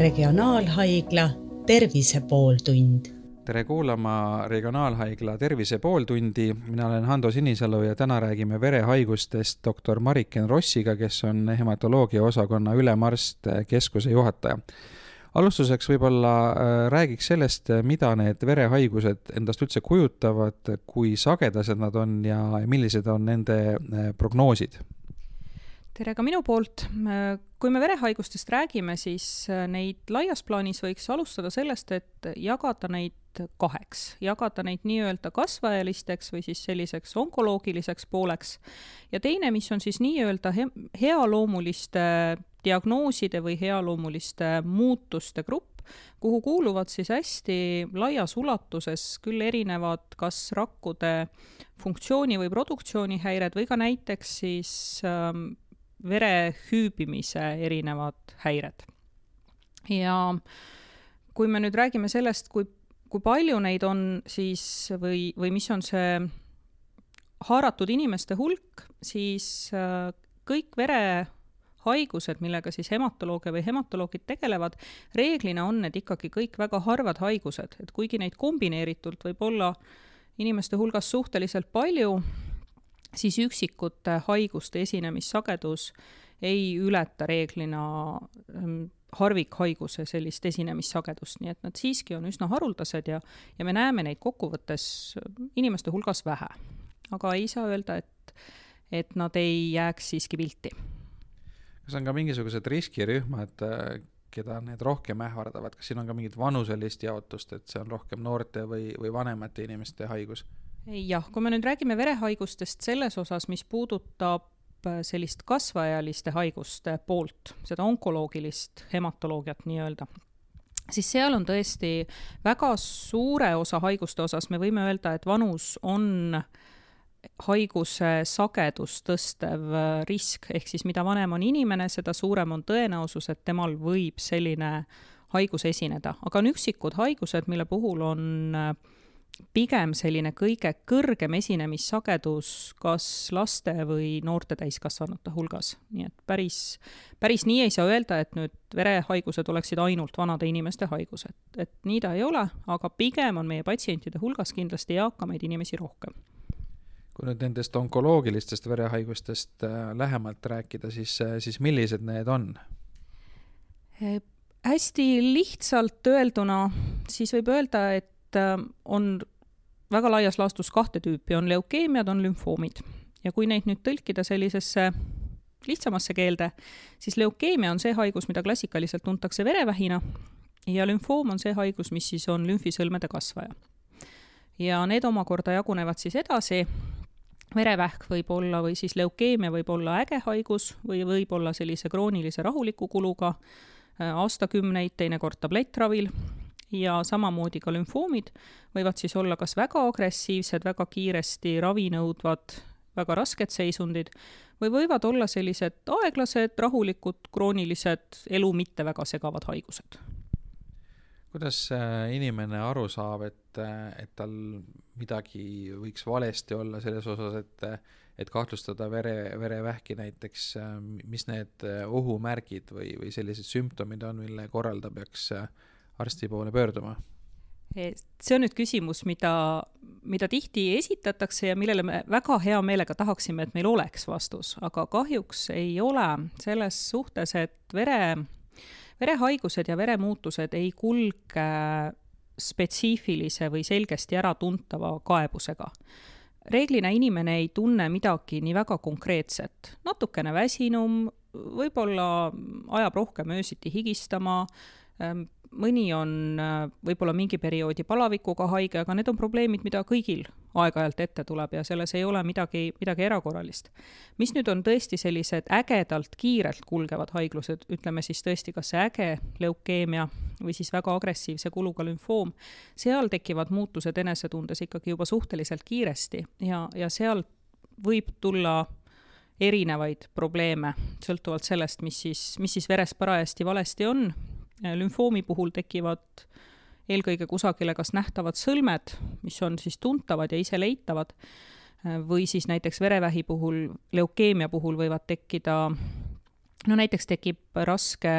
Regionaalhaigla Tervise pooltund. tere kuulama Regionaalhaigla Tervise pooltundi, mina olen Hando Sinisalu ja täna räägime verehaigustest doktor Mariken Rossiga, kes on hematoloogia osakonna ülemarst, keskuse juhataja. Alustuseks võib-olla äh, räägiks sellest, mida need verehaigused endast üldse kujutavad, kui sagedased nad on ja millised on nende prognoosid tere ka minu poolt. kui me verehaigustest räägime, siis äh, neid laias plaanis võiks alustada sellest, et jagada neid kaheks, jagada neid nii-öelda kasvajalisteks või siis selliseks onkoloogiliseks pooleks ja teine, mis on siis nii-öelda he healoomuliste diagnooside või healoomuliste muutuste grupp, kuhu kuuluvad siis hästi laias ulatuses küll erinevad kas rakkude funktsiooni või produktsioonihäired või ka näiteks siis ähm, vere hüübimise erinevad häired. ja kui me nüüd räägime sellest, kui, kui palju neid on siis või, või mis on see haaratud inimeste hulk, siis äh, kõik verehaigused, millega siis hematoloogia või hematoloogid tegelevad, reeglina on need ikkagi kõik väga harvad haigused, et kuigi neid kombineeritult võib olla inimeste hulgas suhteliselt palju, siis üksikute haiguste esinemissagedus ei ületa reeglina ähm, harvikhaiguse sellist esinemissagedust, nii et nad siiski on üsna haruldased ja, ja me näeme neid kokkuvõttes inimeste hulgas vähe. aga ei saa öelda, et, et nad ei jääks siiski pilti. kas on ka mingisugused riskirühmad, keda need rohkem ähvardavad, kas siin on ka mingit vanuselist jaotust, et see on rohkem noorte või, või vanemate inimeste haigus? Jah, kui me nüüd räägime verehaigustest selles osas, mis puudutab äh, sellist kasvaealiste haiguste poolt, seda onkoloogilist hematoloogiat nii-öelda, siis seal on tõesti väga suure osa haiguste osas, me võime öelda, et vanus on haiguse sagedust tõstev äh, risk, ehk siis mida vanem on inimene, seda suurem on tõenäosus, et temal võib selline haigus esineda, aga on üksikud haigused, mille puhul on äh, pigem selline kõige kõrgem esinemissagedus kas laste või noorte täiskasvanute hulgas. nii et päris, päris nii ei saa öelda, et nüüd verehaigused oleksid ainult vanade inimeste haigused. et nii ta ei ole, aga pigem on meie patsientide hulgas kindlasti eakamaid inimesi rohkem. kui nüüd nendest onkoloogilistest verehaigustest äh, lähemalt rääkida, siis, äh, siis millised need on? Äh, hästi lihtsalt öelduna, siis võib öelda, et on väga laias laastus kahte tüüpi, on leukeemiad, on lümfoomid. ja kui neid nüüd tõlkida sellisesse lihtsamasse keelde, siis leukeemia on see haigus, mida klassikaliselt tuntakse verevähina ja lümfoom on see haigus, mis siis on lümfisõlmede kasvaja. ja need omakorda jagunevad siis edasi, verevähk võib olla või siis leukeemia võib olla äge haigus või võib olla sellise kroonilise rahuliku kuluga äh, aastakümneid, teinekord tablettravil ja samamoodi ka lümfoomid võivad siis olla kas väga agressiivsed, väga kiiresti ravi nõudvad, väga rasked seisundid, või võivad olla sellised aeglased, rahulikud, kroonilised, elu mitte väga segavad haigused. kuidas äh, inimene aru saab, et, äh, et tal midagi võiks valesti olla selles osas, et et kahtlustada vere, verevähki näiteks, äh, mis need ohumärgid või, või sellised sümptomid on, mille korral ta peaks äh, arsti poole pöörduma? see on nüüd küsimus, mida, mida tihti esitatakse ja millele me väga hea meelega tahaksime, et meil oleks vastus, aga kahjuks ei ole selles suhtes, et vere, verehaigused ja veremuutused ei kulge spetsiifilise või selgesti äratuntava kaebusega reeglina inimene ei tunne midagi nii väga konkreetset, natukene väsinum, võib-olla ajab rohkem öösiti higistama, ehm, mõni on äh, võib-olla mingi perioodi palavikuga haige, aga need on probleemid, mida kõigil aeg-ajalt ette tuleb ja selles ei ole midagi, midagi erakorralist. mis nüüd on tõesti sellised ägedalt kiirelt kulgevad haiglused, ütleme siis tõesti kas see äge leukeemia või siis väga agressiivse kuluga lümfoom, seal tekivad muutused enesetundes ikkagi juba suhteliselt kiiresti ja, ja seal võib tulla erinevaid probleeme, sõltuvalt sellest, mis siis, mis siis veres parajasti valesti on lümfoomi puhul tekivad eelkõige kusagile kas nähtavad sõlmed, mis on siis tuntavad ja iseleitavad, äh, või siis näiteks verevähi puhul, leukeemia puhul võivad tekkida no näiteks tekib raske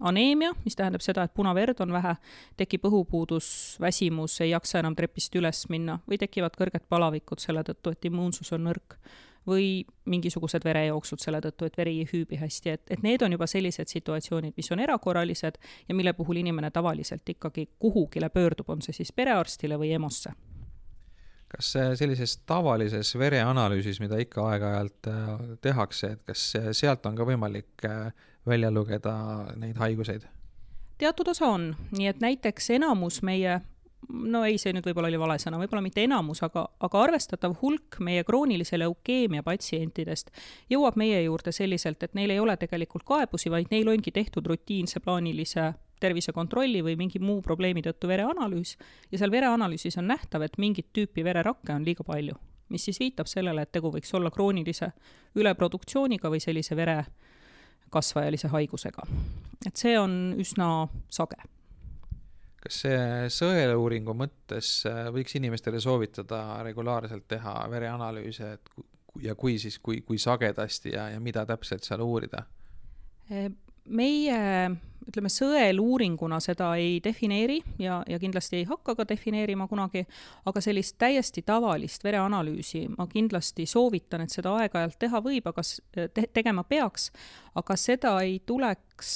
aneemia, mis tähendab seda, et punaverd on vähe, tekib õhupuudus, väsimus, ei jaksa enam trepist üles minna või tekivad kõrged palavikud selle tõttu, et immuunsus on nõrk või mingisugused verejooksud selle tõttu, et veri ei hüübi hästi, et, et need on juba sellised situatsioonid, mis on erakorralised ja mille puhul inimene tavaliselt ikkagi kuhugile pöördub, on see siis perearstile või EMO-sse. Kas sellises tavalises vereanalüüsis, mida ikka aeg-ajalt äh, tehakse, et kas sealt on ka võimalik äh, välja lugeda neid haiguseid? teatud osa on, nii et näiteks enamus meie no ei, see nüüd võib-olla oli vale sõna, võib-olla mitte enamus, aga, aga arvestatav hulk meie kroonilise leukeemia patsientidest jõuab meie juurde selliselt, et neil ei ole tegelikult kaebusi, vaid neil ongi tehtud rutiinse plaanilise tervisekontrolli või mingi muu probleemi tõttu vereanalüüs ja seal vereanalüüsis on nähtav, et mingit tüüpi vererakke on liiga palju, mis siis viitab sellele, et tegu võiks olla kroonilise üleproduktsiooniga või sellise vere kasvajalise haigusega. et see on üsna sage kas see sõeluuringu mõttes äh, võiks inimestele soovitada regulaarselt teha vereanalüüse, et ja kui siis, kui, kui sagedasti ja, ja mida täpselt seal uurida? meie ütleme, sõeluuringuna seda ei defineeri ja, ja kindlasti ei hakka ka defineerima kunagi, aga sellist täiesti tavalist vereanalüüsi ma kindlasti soovitan, et seda aeg-ajalt teha võib, aga te tegema peaks, aga seda ei tuleks,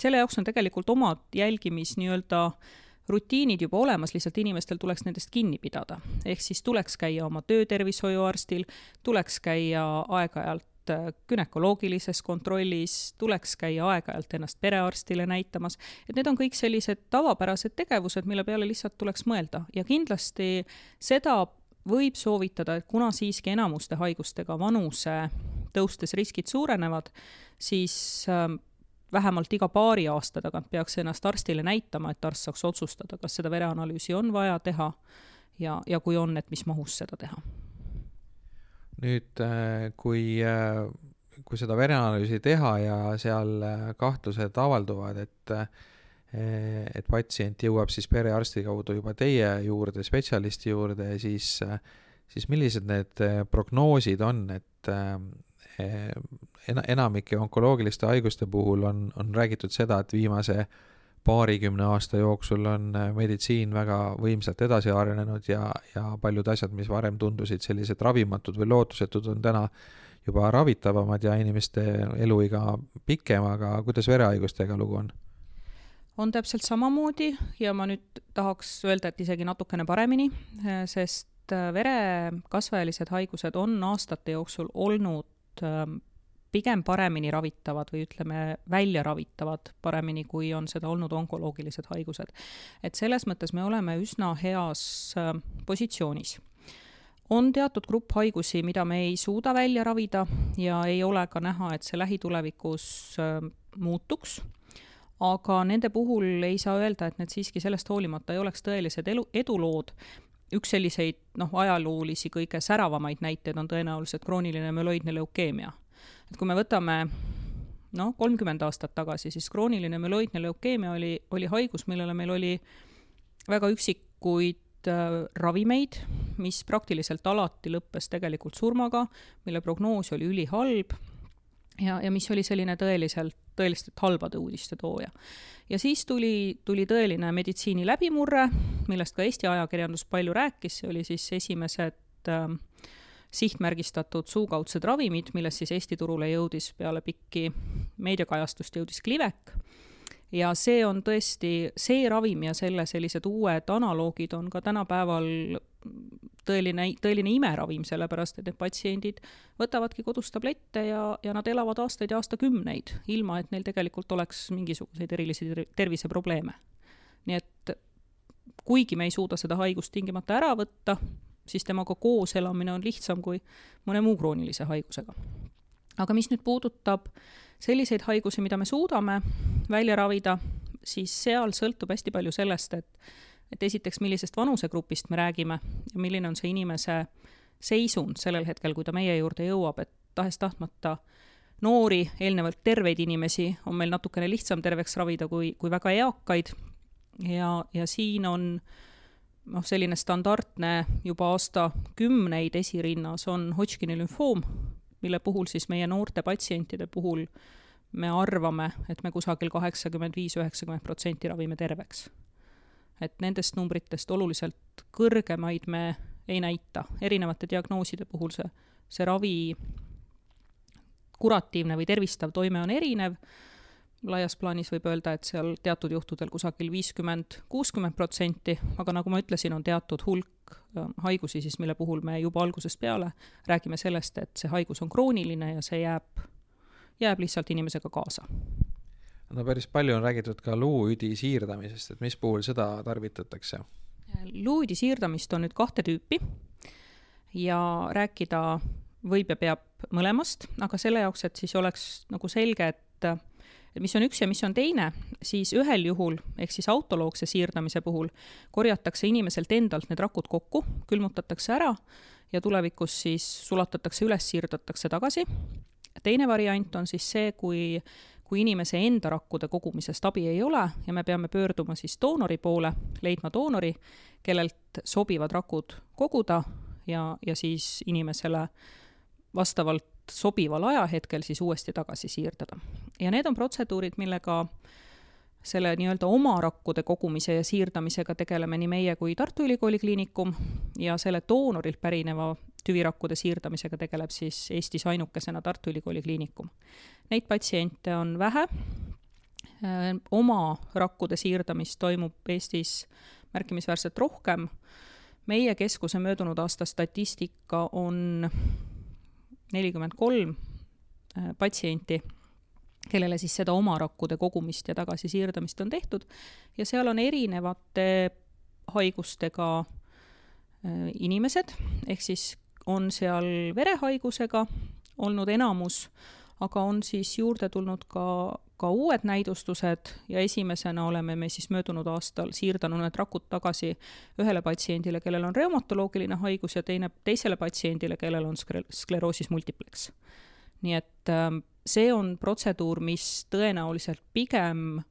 selle jaoks on tegelikult omad jälgimis nii-öelda rutiinid juba olemas, lihtsalt inimestel tuleks nendest kinni pidada. ehk siis tuleks käia oma töötervishoiuarstil, tuleks käia aeg-ajalt Äh, gümnakoloogilises kontrollis, tuleks käia aeg-ajalt ennast perearstile näitamas, et need on kõik sellised tavapärased tegevused, mille peale lihtsalt tuleks mõelda. Ja kindlasti seda võib soovitada, et kuna siiski enamuste haigustega vanuse tõustes riskid suurenevad, siis äh, vähemalt iga paari aasta tagant peaks ennast arstile näitama, et arst saaks otsustada, kas seda vereanalüüsi on vaja teha ja, ja kui on, et mis mahus seda teha nüüd, äh, kui, äh, kui seda vereanalüüsi teha ja seal äh, kahtlused avalduvad, et et patsient jõuab siis perearsti kaudu juba teie juurde, spetsialisti juurde, siis, siis millised need prognoosid on, et ena-, enamike onkoloogiliste haiguste puhul on, on räägitud seda, et viimase paarikümne aasta jooksul on äh, meditsiin väga võimsalt edasi arenenud ja, ja paljud asjad, mis varem tundusid sellised ravimatud või lootusetud, on täna juba ravitavamad ja inimeste eluiga pikem, aga kuidas verehaigustega lugu on? on täpselt samamoodi ja ma nüüd tahaks öelda, et isegi natukene paremini, äh, sest äh, verekasvajalised haigused on aastate jooksul olnud pigem paremini ravitavad või ütleme, välja ravitavad paremini, kui on seda olnud onkoloogilised haigused. et selles mõttes me oleme üsna heas äh, positsioonis on teatud grupp haigusi, mida me ei suuda välja ravida ja ei ole ka näha, et see lähitulevikus äh, muutuks, aga nende puhul ei saa öelda, et need siiski sellest hoolimata ei oleks tõelised elu, edulood. üks selliseid noh, ajaloolisi kõige säravamaid näiteid on tõenäoliselt krooniline mülloidne leukeemia et kui me võtame noh, kolmkümmend aastat tagasi, siis krooniline mülloidne leukeemia oli, oli haigus, millele meil oli väga üksikuid äh, ravimeid, mis praktiliselt alati lõppes tegelikult surmaga, mille prognoos oli ülihalb ja, ja mis oli selline tõeliselt, tõeliselt halbade uudiste tooja. ja siis tuli, tuli tõeline meditsiini läbimurre, millest ka Eesti ajakirjandus palju rääkis, see oli siis esimesed äh, sihtmärgistatud suukaudsed ravimid, millest siis Eesti turule jõudis peale pikki meediakajastust, jõudis Glivec, ja see on tõesti, see ravim ja selle sellised uued analoogid on ka tänapäeval tõeline, tõeline imeravim, sellepärast et need patsiendid võtavadki kodus tablette ja, ja nad elavad aastaid ja aastakümneid, ilma et neil tegelikult oleks mingisuguseid erilisi terviseprobleeme. nii et kuigi me ei suuda seda haigust tingimata ära võtta, siis temaga koos elamine on lihtsam kui mõne muu kroonilise haigusega. aga mis nüüd puudutab selliseid haigusi, mida me suudame välja ravida, siis seal sõltub hästi palju sellest, et et esiteks, millisest vanusegrupist me räägime ja milline on see inimese seisund sellel hetkel, kui ta meie juurde jõuab, et tahes-tahtmata noori, eelnevalt terveid inimesi on meil natukene lihtsam terveks ravida kui, kui väga eakaid ja, ja siin on äh, noh, selline standardne juba aastakümneid esirinnas on Hodgkini lümfoom, mille puhul siis meie noorte patsientide puhul me arvame, et me kusagil kaheksakümmend viis, üheksakümmend protsenti ravime terveks. et nendest numbritest oluliselt kõrgemaid me ei näita, erinevate diagnooside puhul see, see ravi kuratiivne või tervistav toime on erinev, laias plaanis võib öelda, et seal teatud juhtudel kusagil viiskümmend, kuuskümmend protsenti, aga nagu ma ütlesin, on teatud hulk äh, haigusi siis, mille puhul me juba algusest peale räägime sellest, et see haigus on krooniline ja see jääb jääb lihtsalt inimesega kaasa. no päris palju on räägitud ka luuüdi siirdamisest, et mis puhul seda tarvitatakse? luuüdi siirdamist on nüüd kahte tüüpi ja rääkida võib ja peab mõlemast, aga selle jaoks, et siis oleks nagu selge, et mis on üks ja mis on teine, siis ühel juhul, ehk siis autoloogse siirdamise puhul, korjatakse inimeselt endalt need rakud kokku, külmutatakse ära ja tulevikus siis sulatatakse üles, siirdatakse tagasi. Teine variant on siis see, kui, kui inimese enda rakkude kogumisest abi ei ole ja me peame pöörduma siis doonori poole, leidma doonori, kellelt sobivad rakud koguda ja, ja siis inimesele vastavalt sobival ajahetkel siis uuesti tagasi siirdada. ja need on protseduurid, millega selle nii-öelda oma rakkude kogumise ja siirdamisega tegeleme nii meie kui Tartu Ülikooli Kliinikum ja selle doonorilt pärineva tüvirakkude siirdamisega tegeleb siis Eestis ainukesena Tartu Ülikooli Kliinikum. Neid patsiente on vähe, äh, oma rakkude siirdamist toimub Eestis märkimisväärselt rohkem, meie keskuse möödunud aasta statistika on nelikümmend kolm äh, patsienti, kellele siis seda oma rakkude kogumist ja tagasisiirdamist on tehtud. Ja seal on erinevate haigustega äh, inimesed, ehk siis on seal verehaigusega olnud enamus, aga on siis juurde tulnud ka, ka uued näidustused ja esimesena oleme me siis möödunud aastal siirdanud need rakud tagasi ühele patsiendile, kellel on reumatoloogiline haigus ja teine, teisele patsiendile, kellel on skler-, skleroosis multiplex. nii et äh, see on protseduur, mis tõenäoliselt pigem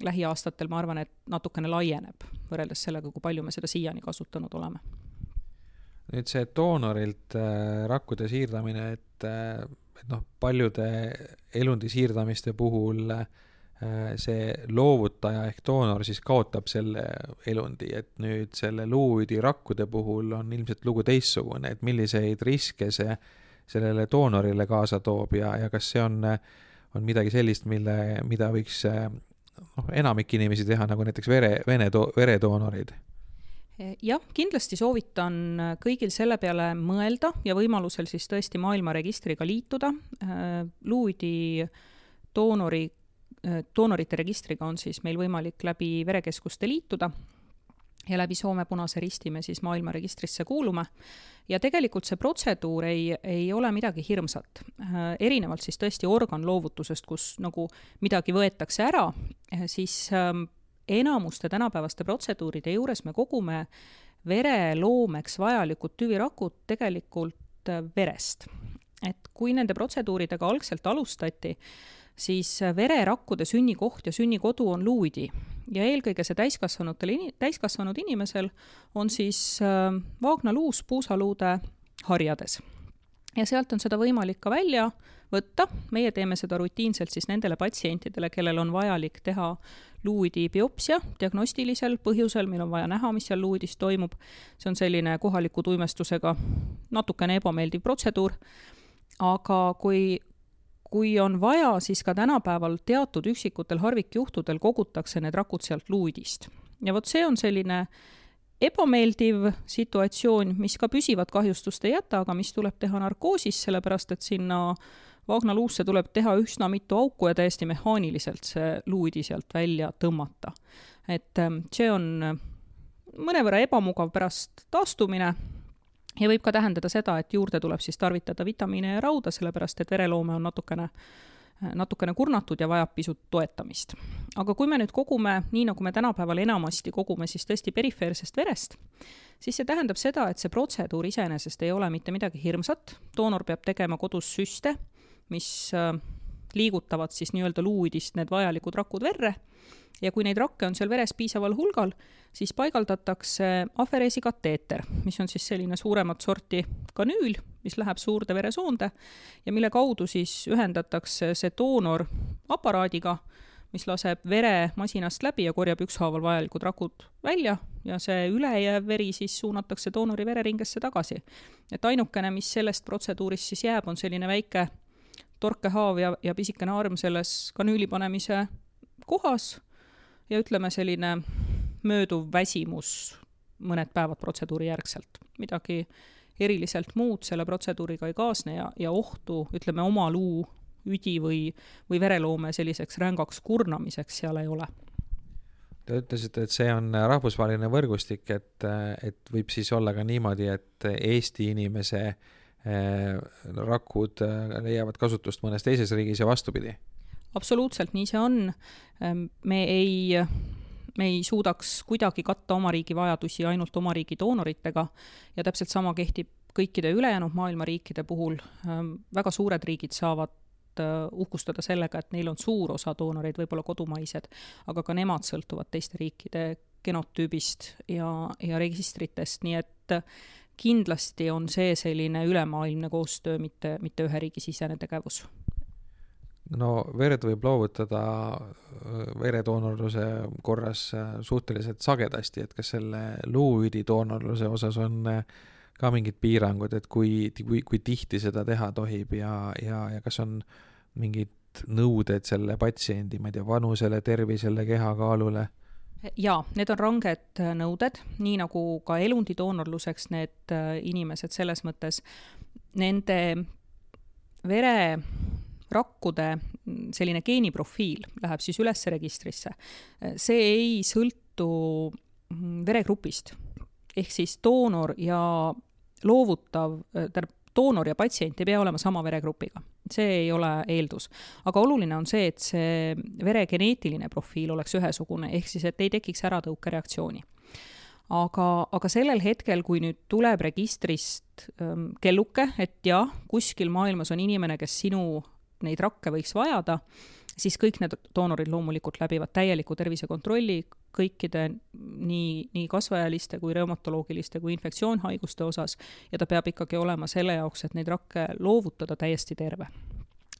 lähiaastatel, ma arvan, et natukene laieneb võrreldes sellega, kui palju me seda siiani kasutanud oleme nüüd see doonorilt äh, rakkude siirdamine, et, äh, et noh, paljude elundi siirdamiste puhul äh, see loovutaja ehk doonor siis kaotab selle elundi, et nüüd selle luuüdi rakkude puhul on ilmselt lugu teistsugune, et milliseid riske see sellele doonorile kaasa toob ja, ja kas see on, on midagi sellist, mille, mida võiks noh, enamik inimesi teha, nagu näiteks vere, vene, veredoonorid jah, kindlasti soovitan kõigil selle peale mõelda ja võimalusel siis tõesti maailmaregistriga liituda. Luudi doonori, doonorite registriga on siis meil võimalik läbi verekeskuste liituda ja läbi Soome Punase Risti me siis maailmaregistrisse kuulume. ja tegelikult see protseduur ei, ei ole midagi hirmsat. erinevalt siis tõesti organloovutusest, kus nagu midagi võetakse ära, siis enamuste tänapäevaste protseduuride juures me kogume vereloomeks vajalikud tüvirakud tegelikult äh, verest. et kui nende protseduuridega algselt alustati, siis äh, vererakkude sünnikoht ja sünnikodu on luudi ja eelkõige see täiskasvanutel, täiskasvanud inimesel on siis äh, vaagnaluus puusaluude harjades. ja sealt on seda võimalik ka välja võtta, meie teeme seda rutiinselt siis nendele patsientidele, kellel on vajalik teha luuidi biopsia diagnostilisel põhjusel, meil on vaja näha, mis seal luuidis toimub. see on selline kohaliku tuimestusega natukene ebameeldiv protseduur. aga kui, kui on vaja, siis ka tänapäeval teatud üksikutel harvikjuhtudel kogutakse need rakud sealt luuidist. ja vot see on selline ebameeldiv situatsioon, mis ka püsivat kahjustust ei jäta, aga mis tuleb teha narkoosis, sellepärast et sinna vaagnaluusse tuleb teha üsna mitu auku ja täiesti mehaaniliselt see luudi sealt välja tõmmata. et ähm, see on äh, mõnevõrra ebamugav pärast taastumine ja võib ka tähendada seda, et juurde tuleb siis tarvitada vitamiine ja rauda, sellepärast et vereloome on natukene äh, natukene kurnatud ja vajab pisut toetamist. aga kui me nüüd kogume, nii nagu me tänapäeval enamasti kogume siis tõesti perifeersest verest, siis see tähendab seda, et see protseduur iseenesest ei ole mitte midagi hirmsat, doonor peab tegema kodus süste, mis äh, liigutavad siis nii-öelda luuidist need vajalikud rakud verre ja kui neid rakke on seal veres piisaval hulgal, siis paigaldatakse afereesi kateeter, mis on siis selline suuremat sorti kanüül, mis läheb suurde veresoonde ja mille kaudu siis ühendatakse see doonor aparaadiga, mis laseb vere masinast läbi ja korjab ükshaaval vajalikud rakud välja ja see ülejääv veri siis suunatakse doonori vereringesse tagasi. et ainukene, mis sellest protseduurist siis jääb, on selline väike torkehaav ja, ja pisikene arm selles kanüüli panemise kohas ja ütleme, selline mööduv väsimus mõned päevad protseduuri järgselt. midagi eriliselt muud selle protseduuriga ei kaasne ja, ja ohtu, ütleme, oma luu üdi või, või vereloome selliseks rängaks kurnamiseks seal ei ole. Te ütlesite, et see on rahvusvaheline võrgustik, et, et võib siis olla ka niimoodi, et Eesti inimese eh, rakud eh, leiavad kasutust mõnes teises riigis ja vastupidi? absoluutselt nii see on. Ehm, me ei me ei suudaks kuidagi katta oma riigi vajadusi ainult oma riigi doonoritega ja täpselt sama kehtib kõikide ülejäänud maailma riikide puhul. Väga suured riigid saavad äh, uhkustada sellega, et neil on suur osa doonoreid, võib-olla kodumaised, aga ka nemad sõltuvad teiste riikide genotüübist ja, ja registritest, nii et kindlasti on see selline ülemaailmne koostöö, mitte, mitte ühe riigi sisene tegevus no verd võib loovutada äh, veredoonorluse korras äh, suhteliselt sagedasti, et kas selle luuüdi doonorluse osas on äh, ka mingid piirangud, et kui, kui, kui tihti seda teha tohib ja, ja, ja kas on mingid nõuded selle patsiendi, ma ei tea, vanusele, tervisele, kehakaalule? Jaa, need on ranged nõuded, nii nagu ka elundidoonorluseks need inimesed selles mõttes, nende vere rakkude selline geeniprofiil läheb siis üles registrisse. see ei sõltu veregrupist, ehk siis doonor ja loovutav, tähendab, doonor ja patsient ei pea olema sama veregrupiga. see ei ole eeldus. aga oluline on see, et see vere geneetiline profiil oleks ühesugune, ehk siis et ei tekiks äratõukereaktsiooni aga, aga sellel hetkel, kui nüüd tuleb registrist ähm, kelluke, et jah, kuskil maailmas on inimene, kes sinu neid rakke võiks vajada, siis kõik need doonorid loomulikult läbivad täieliku tervisekontrolli kõikide nii, nii kasvajaliste kui reumatoloogiliste kui infektsioonhaiguste osas ja ta peab ikkagi olema selle jaoks, et neid rakke loovutada täiesti terve.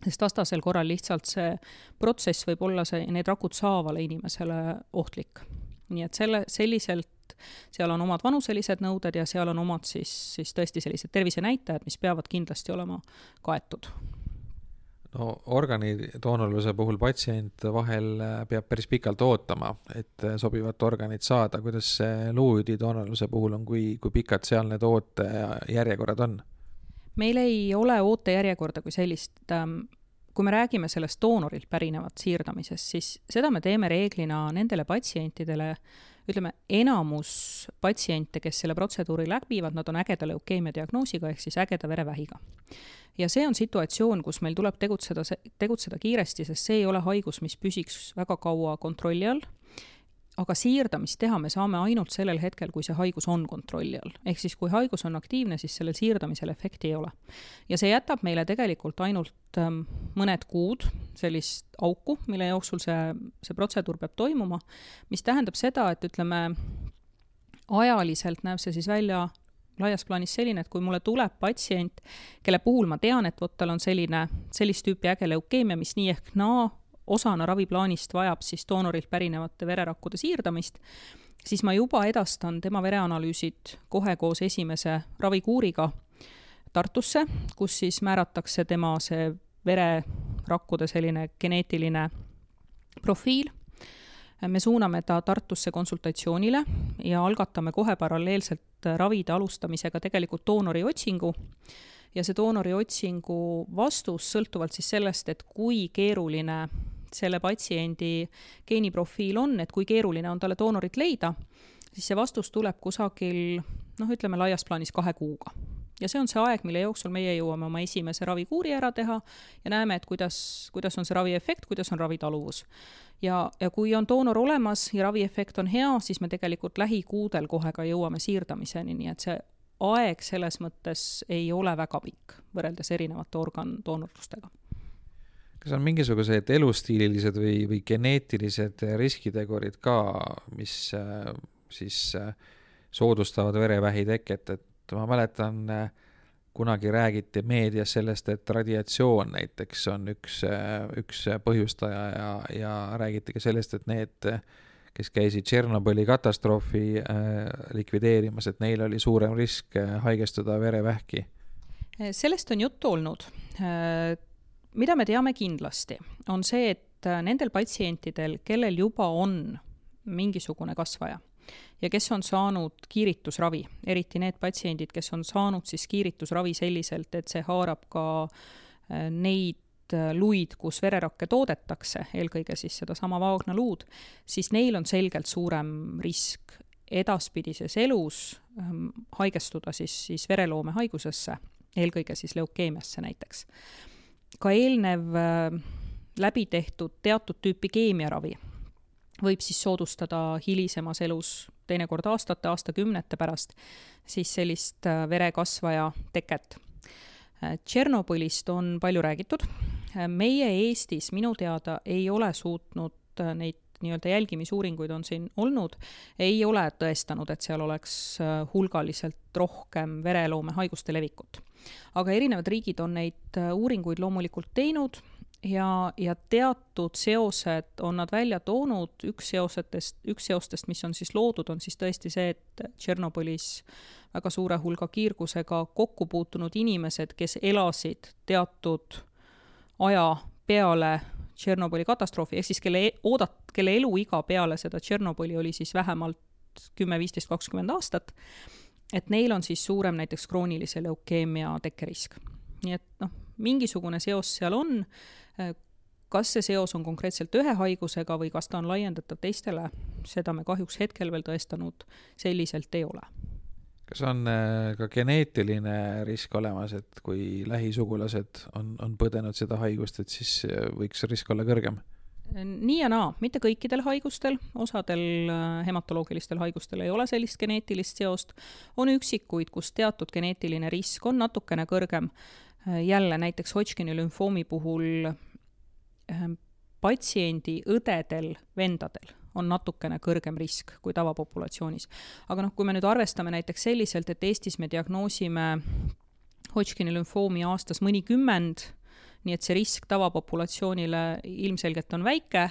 sest vastasel korral lihtsalt see protsess võib olla see, need rakud saavale inimesele ohtlik. nii et selle, selliselt seal on omad vanuselised nõuded ja seal on omad siis, siis tõesti sellised tervisenäitajad, mis peavad kindlasti olema kaetud no organidoonorluse puhul patsient vahel äh, peab päris pikalt ootama, et äh, sobivat organit saada, kuidas see luuüdidoonorluse puhul on, kui, kui pikad seal need ootejärjekorrad on? meil ei ole ootejärjekorda kui sellist, ähm, kui me räägime sellest doonorilt pärinevat siirdamisest, siis seda me teeme reeglina nendele patsientidele, ütleme, enamus patsiente, kes selle protseduuri läbivad, nad on ägeda leukeemia diagnoosiga ehk siis ägeda verevähiga. Ja see on situatsioon, kus meil tuleb tegutseda, tegutseda kiiresti, sest see ei ole haigus, mis püsiks väga kaua kontrolli all, aga siirdamist teha me saame ainult sellel hetkel, kui see haigus on kontrolli all. ehk siis, kui haigus on aktiivne, siis sellel siirdamisel efekti ei ole. ja see jätab meile tegelikult ainult ähm, mõned kuud sellist auku, mille jooksul see, see protseduur peab toimuma, mis tähendab seda, et ütleme, ajaliselt näeb see siis välja laias plaanis selline, et kui mulle tuleb patsient, kelle puhul ma tean, et vot tal on selline, sellist tüüpi äge leukeemia, mis nii ehk naa osana raviplaanist vajab siis doonorilt pärinevate vererakkude siirdamist, siis ma juba edastan tema vereanalüüsid kohe koos esimese ravikuuriga Tartusse, kus siis määratakse tema see vererakkude selline geneetiline profiil. Me suuname ta Tartusse konsultatsioonile ja algatame kohe paralleelselt ravide alustamisega tegelikult doonori otsingu. Ja see doonori otsingu vastus sõltuvalt siis sellest, et kui keeruline selle patsiendi geeniprofiil on, et kui keeruline on talle doonorit leida, siis see vastus tuleb kusagil noh, ütleme laias plaanis kahe kuuga. ja see on see aeg, mille jooksul meie jõuame oma esimese ravikuuri ära teha ja näeme, et kuidas, kuidas on see raviefekt, kuidas on ravitaluvus ja, ja kui on doonor olemas ja raviefekt on hea, siis me tegelikult lähikuudel kohe ka jõuame siirdamiseni, nii et see aeg selles mõttes ei ole väga pikk võrreldes erinevate organdoonorlustega. Kas on mingisugused elustiililised või, või geneetilised riskitegurid ka, mis äh, siis äh, soodustavad verevähi teket, et ma mäletan, äh, kunagi räägiti meedias sellest, et radiatsioon näiteks on üks, üks põhjustaja ja, ja räägiti ka sellest, et need, kes käisid Tšernobõli katastroofi likvideerimas, et neil oli suurem risk haigestuda verevähki. sellest on juttu olnud mida me teame kindlasti, on see, et äh, nendel patsientidel, kellel juba on mingisugune kasvaja ja kes on saanud kiiritusravi, eriti need patsiendid, kes on saanud siis kiiritusravi selliselt, et see haarab ka äh, neid äh, luid, kus vererakke toodetakse, eelkõige siis sedasama Vaagna luud, siis neil on selgelt suurem risk edaspidises elus ähm, haigestuda siis, siis vereloomehaigusesse, eelkõige siis leukeemiasse näiteks ka eelnev äh, läbi tehtud teatud tüüpi keemiaravi võib siis soodustada hilisemas elus, teinekord aastate, aastakümnete pärast, siis sellist äh, verekasvaja teket. Äh, Tšernobõlist on palju räägitud, meie Eestis minu teada ei ole suutnud neid nii-öelda jälgimisuuringuid on siin olnud, ei ole tõestanud, et seal oleks hulgaliselt rohkem vereloomehaiguste levikut. Aga erinevad riigid on neid äh, uuringuid loomulikult teinud ja, ja teatud seosed on nad välja toonud, üks seosetest, üks seostest, mis on siis loodud, on siis tõesti see, et Tšernobõlis väga suure hulga kiirgusega kokku puutunud inimesed, kes elasid teatud aja peale Tšernobõli katastroofi, ehk siis kelle e-, oodat-, kelle eluiga peale seda Tšernobõli oli siis vähemalt kümme, viisteist, kakskümmend aastat, et neil on siis suurem näiteks kroonilise leukeemia tekkerisk. nii et noh, mingisugune seos seal on, kas see seos on konkreetselt ühe haigusega või kas ta on laiendatav teistele, seda me kahjuks hetkel veel tõestanud selliselt ei ole. Kas on äh, ka geneetiline risk olemas, et kui lähisugulased on, on põdenud seda haigust, et siis äh, võiks risk olla kõrgem? nii ja naa, mitte kõikidel haigustel, osadel äh, hematoloogilistel haigustel ei ole sellist geneetilist seost, on üksikuid, kus teatud geneetiline risk on natukene kõrgem, jälle näiteks Hodgkini lümfoomi puhul patsiendi õdedel, vendadel on natukene kõrgem risk kui tavapopulatsioonis. aga noh, kui me nüüd arvestame näiteks selliselt, et Eestis me diagnoosime Hodgkini lümfoomi aastas mõnikümmend, nii et see risk tavapopulatsioonile ilmselgelt on väike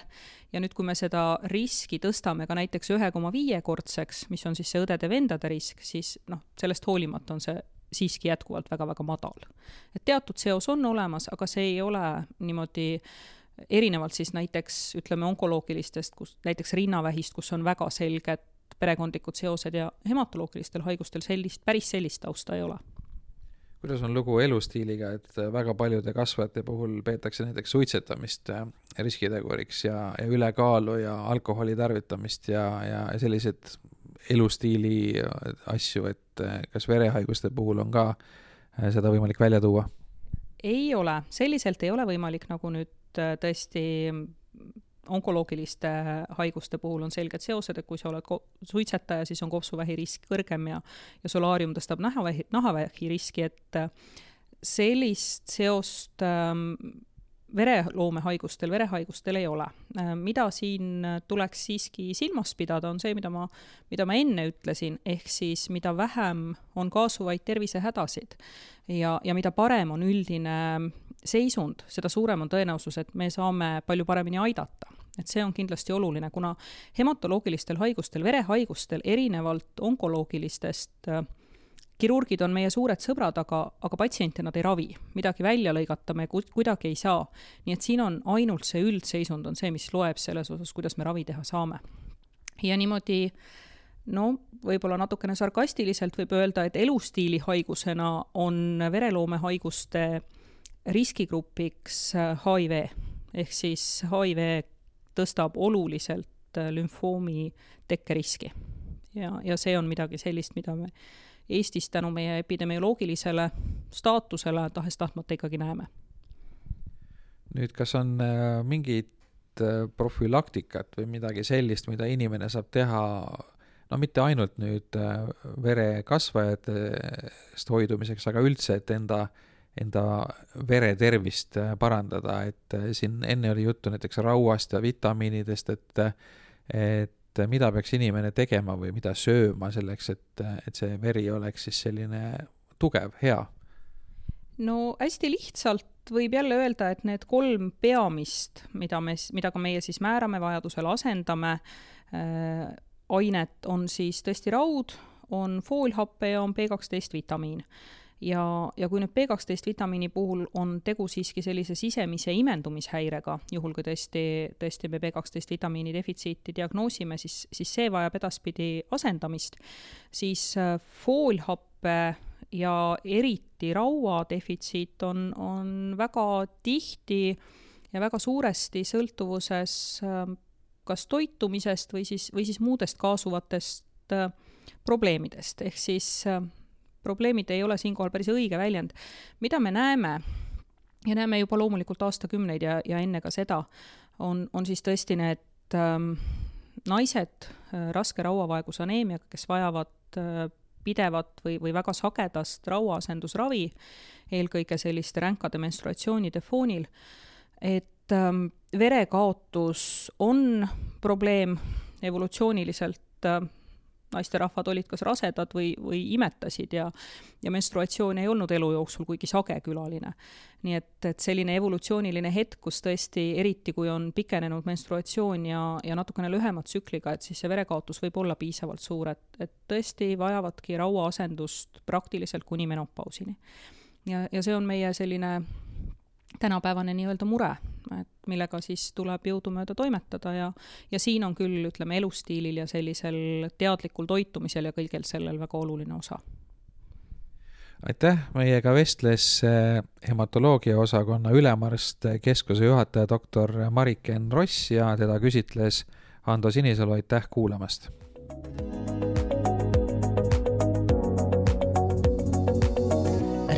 ja nüüd, kui me seda riski tõstame ka näiteks ühe koma viiekordseks, mis on siis see õdede-vendade risk, siis noh, sellest hoolimata on see siiski jätkuvalt väga-väga madal. et teatud seos on olemas, aga see ei ole niimoodi erinevalt siis näiteks ütleme onkoloogilistest, kus näiteks rinnavähist, kus on väga selged perekondlikud seosed ja hematoloogilistel haigustel sellist, päris sellist tausta ei ole kuidas on lugu elustiiliga, et väga paljude kasvajate puhul peetakse näiteks suitsetamist äh, riskiteguriks ja, ja ülekaalu ja alkoholi tarvitamist ja, ja selliseid elustiili asju, et äh, kas verehaiguste puhul on ka äh, seda võimalik välja tuua? ei ole, selliselt ei ole võimalik, nagu nüüd tõesti onkoloogiliste haiguste puhul on selged seosed, et kui sa oled suitsetaja, siis on kopsuvähi risk kõrgem ja, ja solaarium tõstab nahavähi, nahavähi riski, et sellist seost ähm, vereloomehaigus,tel verehaigustel ei ole. Äh, mida siin tuleks siiski silmas pidada, on see, mida ma, mida ma enne ütlesin, ehk siis mida vähem on kaasuvaid tervisehädasid ja, ja mida parem on üldine seisund, seda suurem on tõenäosus, et me saame palju paremini aidata et see on kindlasti oluline, kuna hematoloogilistel haigustel, verehaigustel, erinevalt onkoloogilistest äh, kirurgid on meie suured sõbrad, aga, aga patsiente nad ei ravi, midagi välja lõigata me kuidagi ei saa. nii et siin on ainult see üldseisund on see, mis loeb selles osas, kuidas me ravi teha saame. ja niimoodi no võib-olla natukene sarkastiliselt võib öelda, et elustiili haigusena on vereloomehaiguste riskigrupiks HIV ehk siis HIV tõstab oluliselt äh, lümfoomi tekkeriski. ja, ja see on midagi sellist, mida me Eestis tänu meie epidemioloogilisele staatusele tahes-tahtmata ikkagi näeme. nüüd, kas on äh, mingit äh, profülaktikat või midagi sellist, mida inimene saab teha no mitte ainult nüüd verekasvajatest hoidumiseks, aga üldse, et enda enda veretervist parandada, et siin enne oli juttu näiteks rauast ja vitamiinidest, et et mida peaks inimene tegema või mida sööma selleks, et, et see veri oleks siis selline tugev, hea? no hästi lihtsalt võib jälle öelda, et need kolm peamist, mida me, mida ka meie siis määrame, vajadusel asendame äh,, ainet on siis tõesti raud, on foolhappe ja on B12 vitamiin ja, ja kui nüüd B12 vitamiini puhul on tegu siiski sellise sisemise imendumishäirega, juhul kui tõesti, tõesti me B12 vitamiini defitsiiti diagnoosime, siis, siis see vajab edaspidi asendamist, siis äh, foolhappe ja eriti raua defitsiit on, on väga tihti ja väga suuresti sõltuvuses äh, kas toitumisest või siis, või siis muudest kaasuvatest äh, probleemidest, ehk siis probleemid ei ole siinkohal päris õige väljend. mida me näeme ja näeme juba loomulikult aastakümneid ja, ja enne ka seda, on, on siis tõesti need ähm, naised äh, raske rauavaeguse aneemiaga, kes vajavad äh, pidevat või, või väga sagedast rauaasendusravi, eelkõige selliste ränkade menstruatsioonide foonil, et ähm, verekaotus on probleem evolutsiooniliselt äh, naisterahvad olid kas rasedad või, või imetasid ja ja menstruatsioon ei olnud elu jooksul kuigi sage külaline. nii et, et selline evolutsiooniline hetk, kus tõesti, eriti kui on pikenenud menstruatsioon ja, ja natukene lühema tsükliga, et siis see verekaotus võib olla piisavalt suur, et, et tõesti vajavadki rauaasendust praktiliselt kuni menopausini. ja, ja see on meie selline tänapäevane nii-öelda mure, et millega siis tuleb jõudumööda toimetada ja, ja siin on küll, ütleme, elustiilil ja sellisel teadlikul toitumisel ja kõigel sellel väga oluline osa. aitäh, meiega vestles eh, hematoloogia osakonna ülemarst, keskuse juhataja doktor Mariken Ross ja teda küsitles Ando Sinisalu, aitäh kuulamast!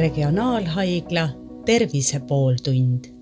regionaalhaigla Tervise pooltund